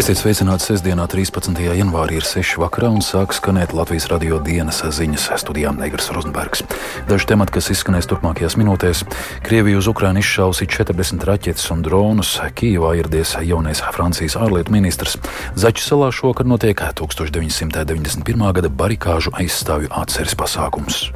Esiet sveicināti sestdienā, 13. janvārī, ir 6. vakarā un sāk skanēt Latvijas radio dienas ziņas studijā Negras Rozenbergs. Daži temati, kas izskanēs turpmākajās minūtēs - Krievija uz Ukrainu izšausi 40 raķetes un dronus, Kijavā ieradies jaunais Francijas ārlietu ministrs. Zaķu salā šokar notiek 1991. gada barikāžu aizstāvju atceres pasākums.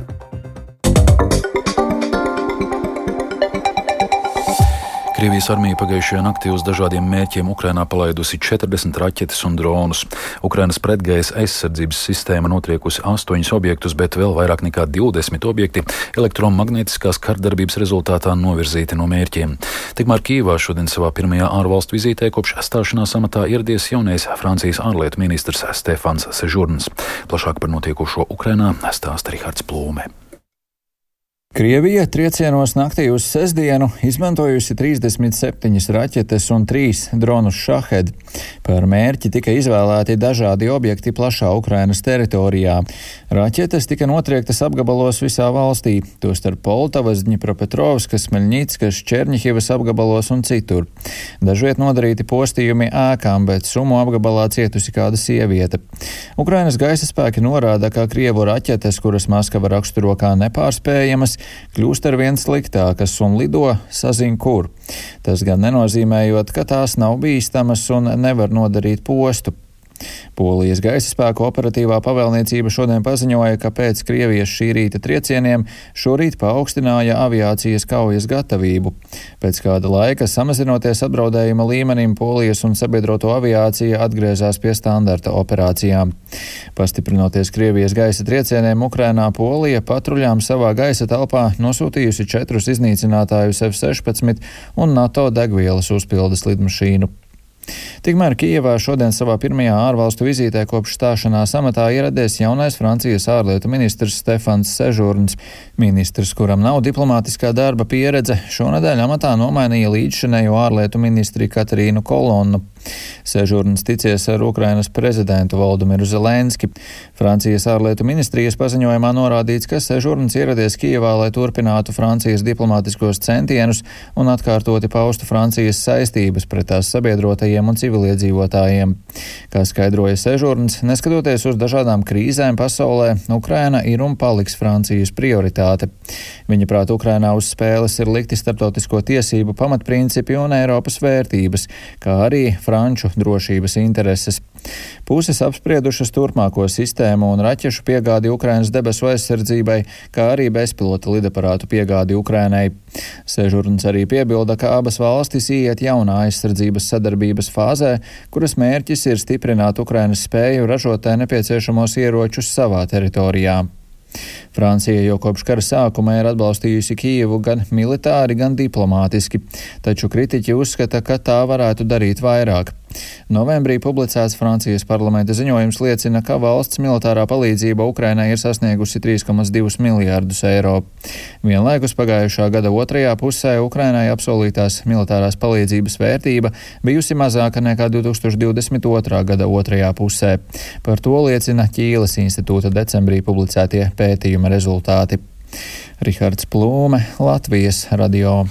Krievijas armija pagājušajā naktī uz dažādiem mērķiem Ukrainā palaidusi 40 raķetes un dronus. Ukrainas pretgaisa aizsardzības sistēma notriekusi 8 objektus, bet vēl vairāk nekā 20 objekti elektromagnētiskās kardarbības rezultātā novirzīti no mērķiem. Tikmēr Kīvā šodien savā pirmajā ārvalstu vizītē kopš stāšanās amatā ieradies jaunais Francijas ārlietu ministrs Stefans Sežurns. Plašāk par notiekošo Ukrainā stāsta Rihards Plūme. Krievija triecienos naktī uz sestdienu izmantojusi 37 raķetes un 3 dronus šahedi. Par mērķi tika izvēlēti dažādi objekti plašā Ukrainas teritorijā. Raķetes tika notriektas apgabalos visā valstī, tostarp Poltavas, Dņipropetrovskas, Smeļņīckas, Černihivas apgabalos un citur. Dažviet nodarīti postījumi ēkām, bet sumu apgabalā cietusi kāda sieviete. Ukrainas gaisa spēki norāda, ka Krievu raķetes, kuras Maskava raksturo kā nepārspējamas, kļūst ar vien sliktākas un lido sazin kur. Tas gan nenozīmējot, ka tās nav bīstamas un nevar nodarīt postu. Polijas gaisa spēku operatīvā pavēlniecība šodien paziņoja, ka pēc Krievijas šī rīta triecieniem šorīt paaugstināja aviācijas kaujas gatavību. Pēc kāda laika samazinoties apdraudējuma līmenim, Polijas un sabiedroto aviācija atgriezās pie standarta operācijām. Pastiprinoties Krievijas gaisa triecieniem Ukrainā, Polija patruļām savā gaisa telpā nosūtījusi četrus iznīcinātājus F-16 un NATO degvielas uzpildes lidmašīnu. Tikmēr Kijevā šodien savā pirmajā ārvalstu vizītē kopš stāšanās amatā ieradies jaunais Francijas ārlietu ministrs Stefans Sežurns. Ministrs, kuram nav diplomātiskā darba pieredze, šonadēļ amatā nomainīja līdzšanējo ārlietu ministri Katrīnu Kolonu. Sežurns ticies ar Ukrainas prezidentu Valdemiru Zelenski. Francijas ārlietu ministrijas paziņojumā norādīts, ka Sežurns ieradies Kijevā, lai turpinātu Francijas diplomātiskos centienus un atkārtoti paustu Francijas saistības pret tās sabiedrotajiem un civiliedzīvotājiem. Kā skaidroja Sežurns, neskatoties uz dažādām krīzēm pasaulē, Ukraina ir un paliks Francijas prioritāte. Viņa prāt, Ukrainā uz spēles ir likti starptautisko tiesību pamatprincipi un Eiropas vērtības, kā arī franču drošības intereses. Puses apspriedušas turpmāko sistēmu un raķešu piegādi Ukrainas debesu aizsardzībai, kā arī bezpilota lidaparātu piegādi Ukrainai. Sežurns arī piebilda, ka abas valstis iet jaunā aizsardzības sadarbības fāzē, kuras mērķis ir stiprināt Ukrainas spēju ražotē nepieciešamos ieročus savā teritorijā. Francija jau kopš kara sākuma ir atbalstījusi Kijevu gan militāri, gan diplomātiski, taču kritiķi uzskata, ka tā varētu darīt vairāk. Novembrī publicēts Francijas parlamenta ziņojums liecina, ka valsts militārā palīdzība Ukrainai ir sasniegusi 3,2 miljārdus eiro. Vienlaikus pagājušā gada otrajā pusē Ukrainai apsolītās militārās palīdzības vērtība bijusi mazāka nekā 2022. gada otrajā pusē. Par to liecina Ķīles institūta decembrī publicētie pētījuma rezultāti. Rihards Plūme, Latvijas radio.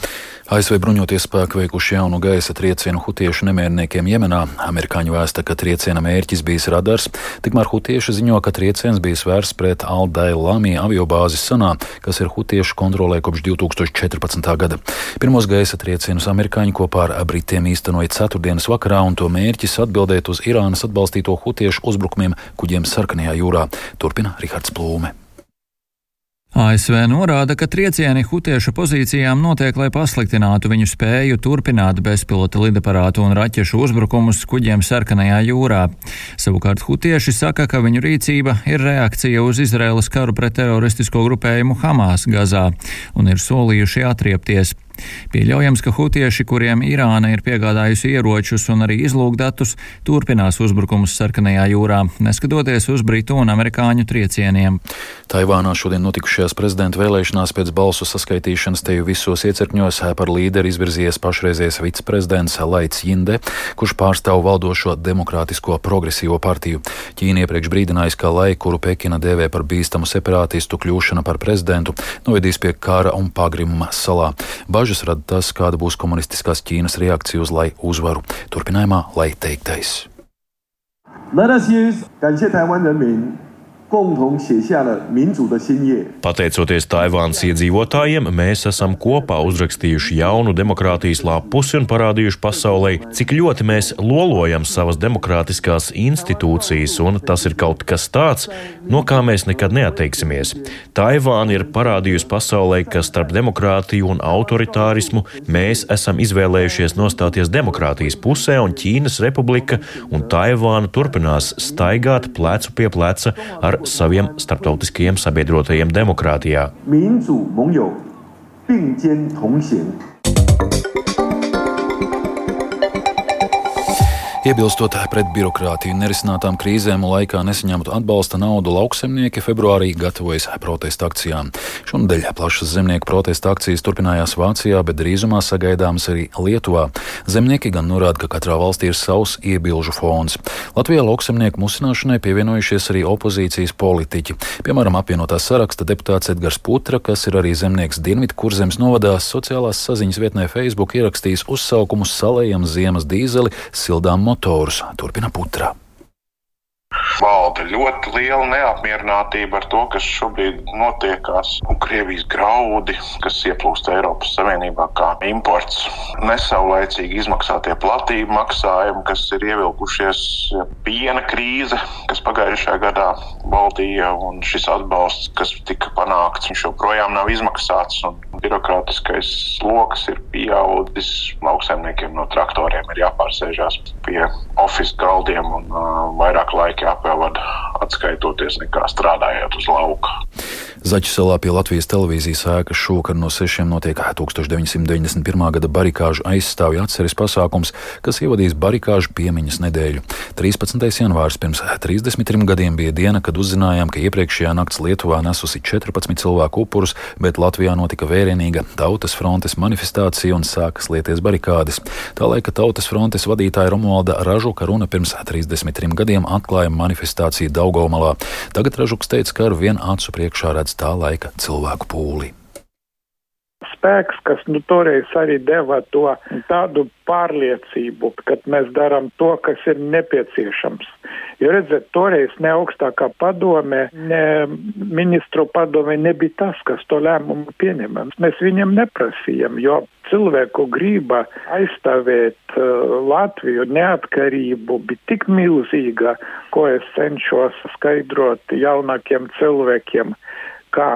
ASV bruņoties spēki veikuši jaunu gaisa triecienu hutiešu nemierniekiem Jemenā. Amerikāņu vēsta, ka trieciena mērķis bijis radars, tikmēr hutieši ziņo, ka trieciens bija vērsts pret Aldailāmī aviobāzi Sanā, kas ir hutiešu kontrolē kopš 2014. gada. Pirmos gaisa triecienus amerikāņi kopā ar Britiem īstenoja ceturtdienas vakarā, un to mērķis atbildēt uz Irānas atbalstīto hutiešu uzbrukumiem kuģiem Sarkanajā jūrā. Turpina Rihards Plūme. ASV norāda, ka triecieni hutiešu pozīcijām notiek, lai pasliktinātu viņu spēju turpināt bezpilota lidaparātu un raķešu uzbrukumus kuģiem sarkanajā jūrā. Savukārt hutieši saka, ka viņu rīcība ir reakcija uz Izraēlas karu pret teroristisko grupējumu Hamas Gazā un ir solījuši atriepties. Pieļaujams, ka hutieši, kuriem Irāna ir piegādājusi ieročus un arī izlūgdatus, turpinās uzbrukumus sarkanajā jūrā, neskatoties uz britu un amerikāņu triecieniem. Taivānā šodien notikušajās prezidenta vēlēšanās pēc balsu saskaitīšanas te jau visos iecirkņos par līderi izvirzies pašreizējais viceprezidents Laits Jinde, kurš pārstāv valdošo demokrātisko progresīvo partiju. Ķīna iepriekš brīdinājusi, ka Lai, kuru Pekina dēvē par bīstamu separātistu kļūšana par prezidentu, novedīs pie kara un pagrimuma salā. Bažas rada tas, kāda būs komunistiskās Ķīnas reakcija uz lai uzvaru. Turpinājumā, lai teiktais. Let us use 感谢台湾人民共同写下了民主的新页。 Pateicoties Taivānas iedzīvotājiem, mēs esam kopā uzrakstījuši jaunu demokrātijas lapusi un parādījuši pasaulē, cik ļoti mēs lolojam savas demokrātiskās institūcijas, un tas ir kaut kas tāds, no kā mēs nekad neatteiksimies. Taivāna ir parādījusi pasaulē, ka starp demokrātiju un autoritārismu mēs esam izvēlējušies nostāties demokrātijas pusē, un Ķīnas republika un Taivāna turpinās staigāt plecu pie pleca ar saviem starptautiskajiem sabiedrotajiem demokrātijā. 民主盟友并肩同行。 Iebilstot pret birokrātiju nerisinātām krīzēm un laikā nesaņemtu atbalsta naudu, lauksemnieki februārī gatavojas protesta akcijām. Šonadēļ plašas zemnieku protesta akcijas turpinājās Vācijā, bet drīzumā sagaidāmas arī Lietuvā. Zemnieki gan norāda, ka katrā valstī ir savs iebilžu fons. Latvijā lauksemnieku musināšanai pievienojušies arī opozīcijas politiķi. Piemēram, apvienotā saraksta deputāts Edgars Putra, kas ir arī zemnieks Dienvidu kurzemes novadā, sociālās saziņas vietnē Facebook ierakstījis uzsaukumus salējam ziemas dīzeli, sildām motorus. Turpina putra. Valda ļoti liela neapmierinātība ar to, kas šobrīd notiekās. Un Krievijas graudi, kas ieplūst Eiropas Savienībā kā imports, nesaulēcīgi izmaksātie platību maksājumi, kas ir ievilkušies piena krīze, kas pagājušajā gadā valdīja, un šis atbalsts, kas tika panākts, viņš joprojām nav izmaksāts. Birokrātiskais sloks ir pieaudzis. Lauksaimniekiem no traktoriem ir jāpārsēžās pie oficiāliem galdiem un uh, vairāk laika jāpavada atskaitoties nekā strādājot uz lauka. Zaķu salā pie Latvijas televīzijas ēkas šovakar no sešiem notiek 1991. gada barikāžu aizstāvju atceres pasākums, kas ievadīs barikāžu piemiņas nedēļu. 13. janvārs pirms 33 gadiem bija diena, kad uzzinājām, ka iepriekšējā nakts Lietuvā nesusi 14 cilvēku upurus, bet Latvijā notika vērienīga tautas frontes manifestācija un sākas lieties barikādes. Tā laika tautas frontes vadītāja Romualda Ražuka runa pirms 33 gadiem atklāja manifestāciju Daugaumalā. Tagad Ražuks teica, ka ar vienu acu priekšā redz tā laika cilvēku pūli. Spēks, kas nu, toreiz arī deva to tādu pārliecību, ka mēs darām to, kas ir nepieciešams. Jo redziet, toreiz ne augstākā padome, ne ministru padome nebija tas, kas to lēmumu pieņemams. Mēs viņam neprasījām, jo cilvēku grība aizstāvēt uh, Latviju neatkarību bija tik milzīga, ko es cenšos skaidrot jaunākiem cilvēkiem, kā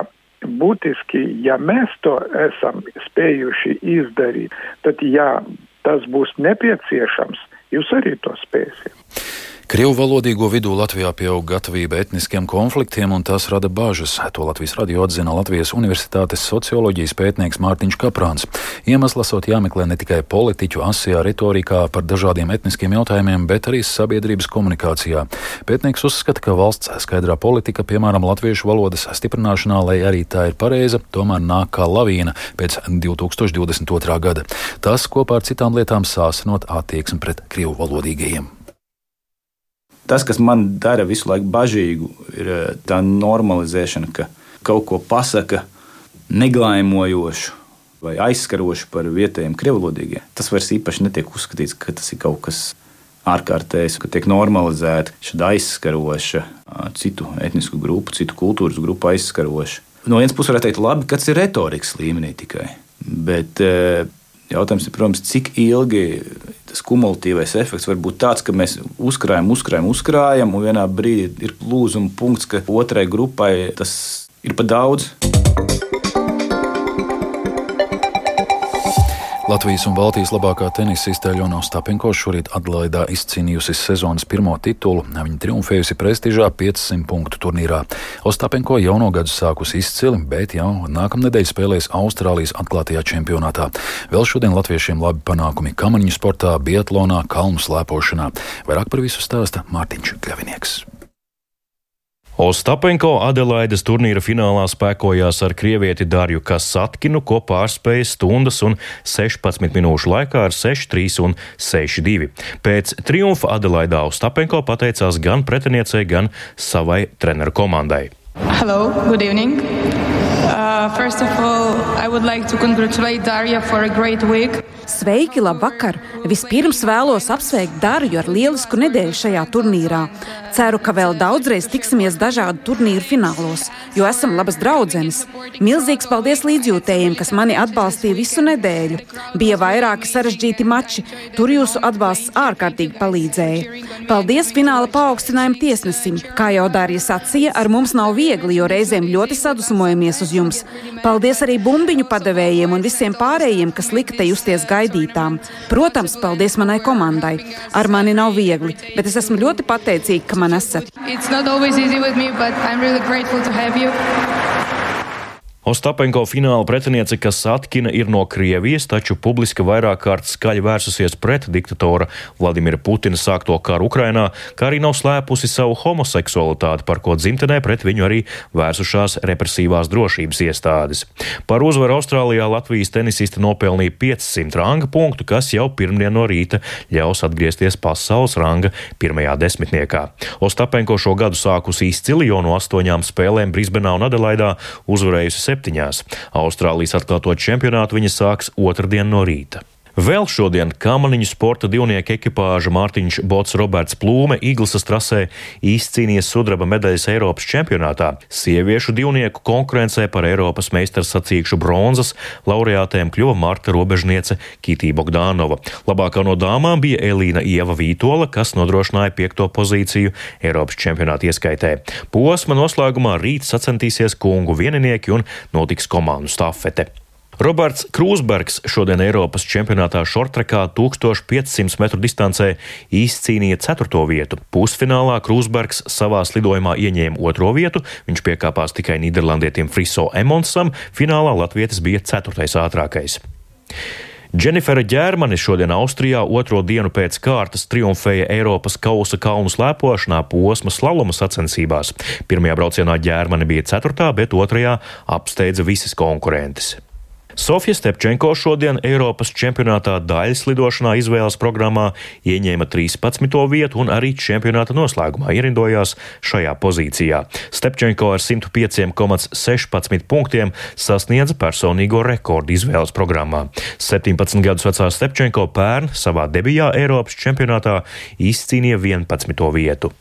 būtiski, ja mēs to esam spējuši izdarīt, tad, ja tas būs nepieciešams, jūs arī to spēsiet. Krievu valodīgo vidū Latvijā pieaug gatavība etniskiem konfliktiem, un tas rada bāžas. To Latvijas radio atzina Latvijas Universitātes socioloģijas pētnieks Mārtiņš Kaprāns. Iemesls esot jāmeklē ne tikai politiķu asijā retorikā par dažādiem etniskiem jautājumiem, bet arī sabiedrības komunikācijā. Pētnieks uzskata, ka valsts skaidrā politika, piemēram, latviešu valodas stiprināšanā, lai arī tā ir pareiza, tomēr nāk kā lavīna pēc 2022. gada. Tas kopā ar citām lietām sāsinot attieksmi pret krievu valodīgajiem. Tas, kas man dara visu laiku bažīgu, ir tā normalizēšana, ka kaut ko pasaka neglājumojošu vai aizskarošu par vietējiem krievlodīgiem. Tas vairs īpaši netiek uzskatīts, ka tas ir kaut kas ārkārtējs, ka tiek normalizēta šāda aizskaroša, citu etnisku grupu, citu kultūras grupu aizskaroša. No vienas puses, varētu teikt, labi, ka tas ir retorikas līmenī tikai. Bet jautājums ir, protams, cik ilgi tas kumulatīvais efekts var būt tāds, ka mēs uzkrājam, uzkrājam, uzkrājam, un vienā brīdī ir lūzuma punkts, ka otrai grupai tas ir par daudz. Latvijas un Baltijas labākā tenisiste Ļona Ostapenko šorīt Adlaidā izcīnījusi sezonas pirmo titulu. Viņa triumfējusi prestižā 500 punktu turnīrā. Ostapenko jauno gadu sākusi izcili, bet jau nākamnedēļ spēlēs Austrālijas atklātajā čempionātā. Vēl šodien latviešiem labi panākumi kamaniņu sportā, biatlonā, kalnu slēpošanā. Vairāk par visu stāsta Mārtiņš Kļavinieks. Ostapenko Adelaides turnīra finālā spēkojās ar krievieti Darju Kasatkinu, ko pārspēja stundas un 16 minūšu laikā ar 6-3 un 6-2. Pēc triumfa Adelaidā Ostapenko pateicās gan pretiniecei, gan savai treneru komandai. Hello, good evening. Uh, first of all, I would like to congratulate Daria for a great week. Sveiki, labvakar! Vispirms vēlos apsveikt Dāriju ar lielisku nedēļu šajā turnīrā. Ceru, ka vēl daudzreiz tiksimies dažādu turnīru finālos, jo esam labas draudzenes. Milzīgs paldies līdzjūtējiem, kas mani atbalstīja visu nedēļu. Bija vairāki sarežģīti mači, tur jūsu atbalsts ārkārtīgi palīdzēja. Paldies fināla paaugstinājuma tiesnesim. Kā jau Dārija sacīja, ar mums nav viegli, jo reizēm ļoti sadusmojamies uz jums. Paldies arī bumbiņu padevējiem un visiem pārējiem, kas lika te justies gaidītām. Protams, paldies manai komandai. Ar mani nav viegli, bet es esmu ļoti pateicīga, ka man esat. It's not always easy with me, but I'm really grateful to have you. Ostapenko fināla pretiniece Kasatkina ir no Krievijas, taču publiski vairāk kārt skaļi vērsusies pret diktatora Vladimira Putina sākto karu Ukrainā, kā arī nav slēpusi savu homoseksualitāti, par ko dzimtenē pret viņu arī vērsušās represīvās drošības iestādes. Par uzvaru Austrālijā Latvijas tenisiste nopelnīja 500 ranga punktu, kas jau pirmdien no rīta ļaus atgriezties pasaules ranga pirmajā desmitniekā. Ostapenko šo gadu sākusi izcili, jo no astoņām spēlēm Brisbenā un Adelaidā uzvarējusi septiņās. Austrālijas atklāto čempionātu viņa sāks otrdien no rīta. Vēl šodien kamaniņu sporta divnieku ekipāža Mārtiņš Bots Roberts Plūme Iglasas trasē izcīnījis sudraba medaļas Eiropas čempionātā. Sieviešu divnieku konkurencē par Eiropas meistaru sacīkšu bronzas laureātēm kļuva Marta robežniece Kitī Bogdānova. Labākā no dāmām bija Elīna Ieva Vītola, kas nodrošināja piekto pozīciju Eiropas čempionāta ieskaitē. Posma noslēgumā rīt sacensties kungu vieninieki un notiks komandu stafete. Roberts Krūsbergs šodien Eiropas čempionātā šortrekā 1500 metru distancē izcīnīja 4. vietu. Pusfinālā Krūsbergs savā lidojumā ieņēma 2. vietu, viņš piekāpās tikai Nīderlandietim Friso Emonsam, finālā Latvijas bija 4. ātrākais. Dženifera Ģērmane šodien Austrijā otro dienu pēc kārtas triumfēja Eiropas kausa kalnu slēpošanā posma slaloma sacensībās. Pirmajā braucienā Ģērmane bija ceturtā, bet otrajā apsteidza visas konkurences. Sofija Stepčenko šodien Eiropas čempionātā daļas lidošanā izvēles programmā ieņēma 13. vietu un arī čempionāta noslēgumā ierindojās šajā pozīcijā. Stepčenko ar 105,16 punktiem sasniedza personīgo rekordu izvēles programmā. 17 gadus vecā Stepčenko pērn savā debijā Eiropas čempionātā izcīnīja 11. vietu.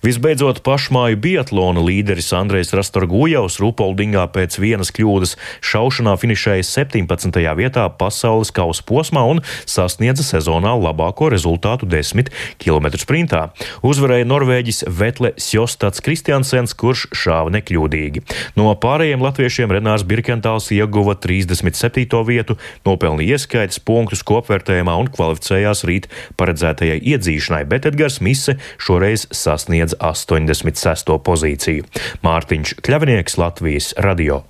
Visbeidzot, pašmāju biatlona līderis Andrejs Rastorgujevs Rupoldingā pēc vienas kļūdas šaušanā finišēja 17. vietā pasaules kausa posmā un sasniedza sezonā labāko rezultātu 10 km sprintā. Uzvarēja Norvēģis Vetle Sjostats Kristiansens, kurš šāva nekļūdīgi. No pārējiem latviešiem Renārs Birkentāls ieguva 37. vietu, nopelnīja ieskaitas punktus kopvērtējumā un kvalificējās rīt paredzētajai iedzīšanai, bet Edgars Mise šoreiz sasniedz sasniedz 86. pozīciju. Mārtiņš Kļavnieks Latvijas radio.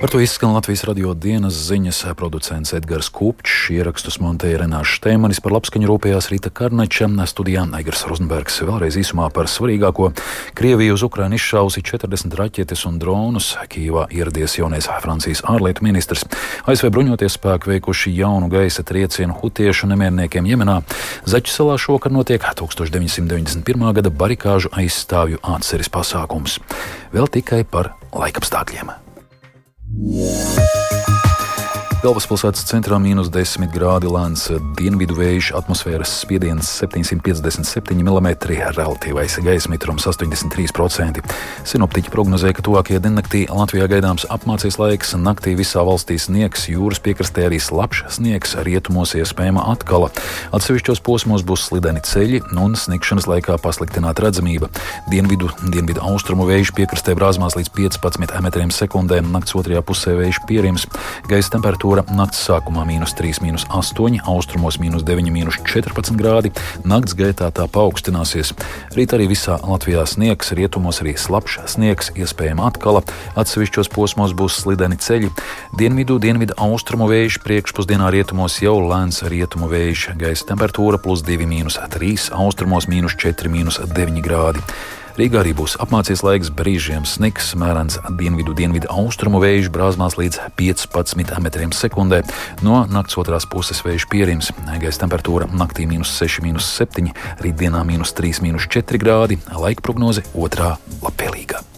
Par to izskan Latvijas radio dienas ziņas producents Edgars Kupčs, ierakstus montēja Renāša Štēmanis, par labskaņu rūpējās Rīta Karnača, studijā Aigars Rozenbergs. Vēlreiz īsumā par svarīgāko. Krievija uz Ukrainu izšausi 40 raķetes un dronus. Kīvā ieradies jaunais Francijas ārlietu ministrs. ASV bruņoties spēki veikuši jaunu gaisa triecienu hutiešu nemierniekiem Jemenā. Zaķu salā šovakar notiek 1991. gada barikāžu aizstāvju atceres pasākums. Vēl tikai par laikapstākļiem. Yeah. Galvaspilsētas centrā mīnus 10 grādi lēns dienvidu vējš, atmosfēras spiediens 757 mm, relatīvais gaisa mitrums 83%. Sinoptiķi prognozēja, ka tuvākajā diennaktī Latvijā gaidāms apmācies laiks, naktī visā valstī sniegs, jūras piekrastē arī slapjš sniegs, rietumos iespējama atkala. Atsevišķos posmos būs slideni ceļi un sniegšanas laikā pasliktināta redzamība. Dienvidu, dienvidu austrumu vējš piekrastē brāzmās līdz 15 m2, nakts otrajā pusē vējš pierims. Gaisa temperatūra Temperatūra naktas sākumā - minus 3, minus 8, austrumos - minus 9, minus 14 grādi. Nakts gaitā tā paaugstināsies. Rīt arī visā Latvijā sniegs, rietumos arī slapjš sniegs, iespējama atkala. Atsevišķos posmos būs slideni ceļi. Dienvidu, dienvidu austrumu vējš, priekšpusdienā rietumos jau lēns rietumu vējš. Gaisa temperatūra plus 2, minus 3, austrumos minus 4, minus 9 grādi. Rīgā arī būs apmācies laiks, brīžiem sniks, mērens dienvidu, dienvidu austrumu vējš brāzmās līdz 15 metriem sekundē. No nakts otrās puses vējš pierims, gaisa temperatūra naktī - 6,7, rītdienā - 3,4 grādi, laika prognoze otrā labvēlīga.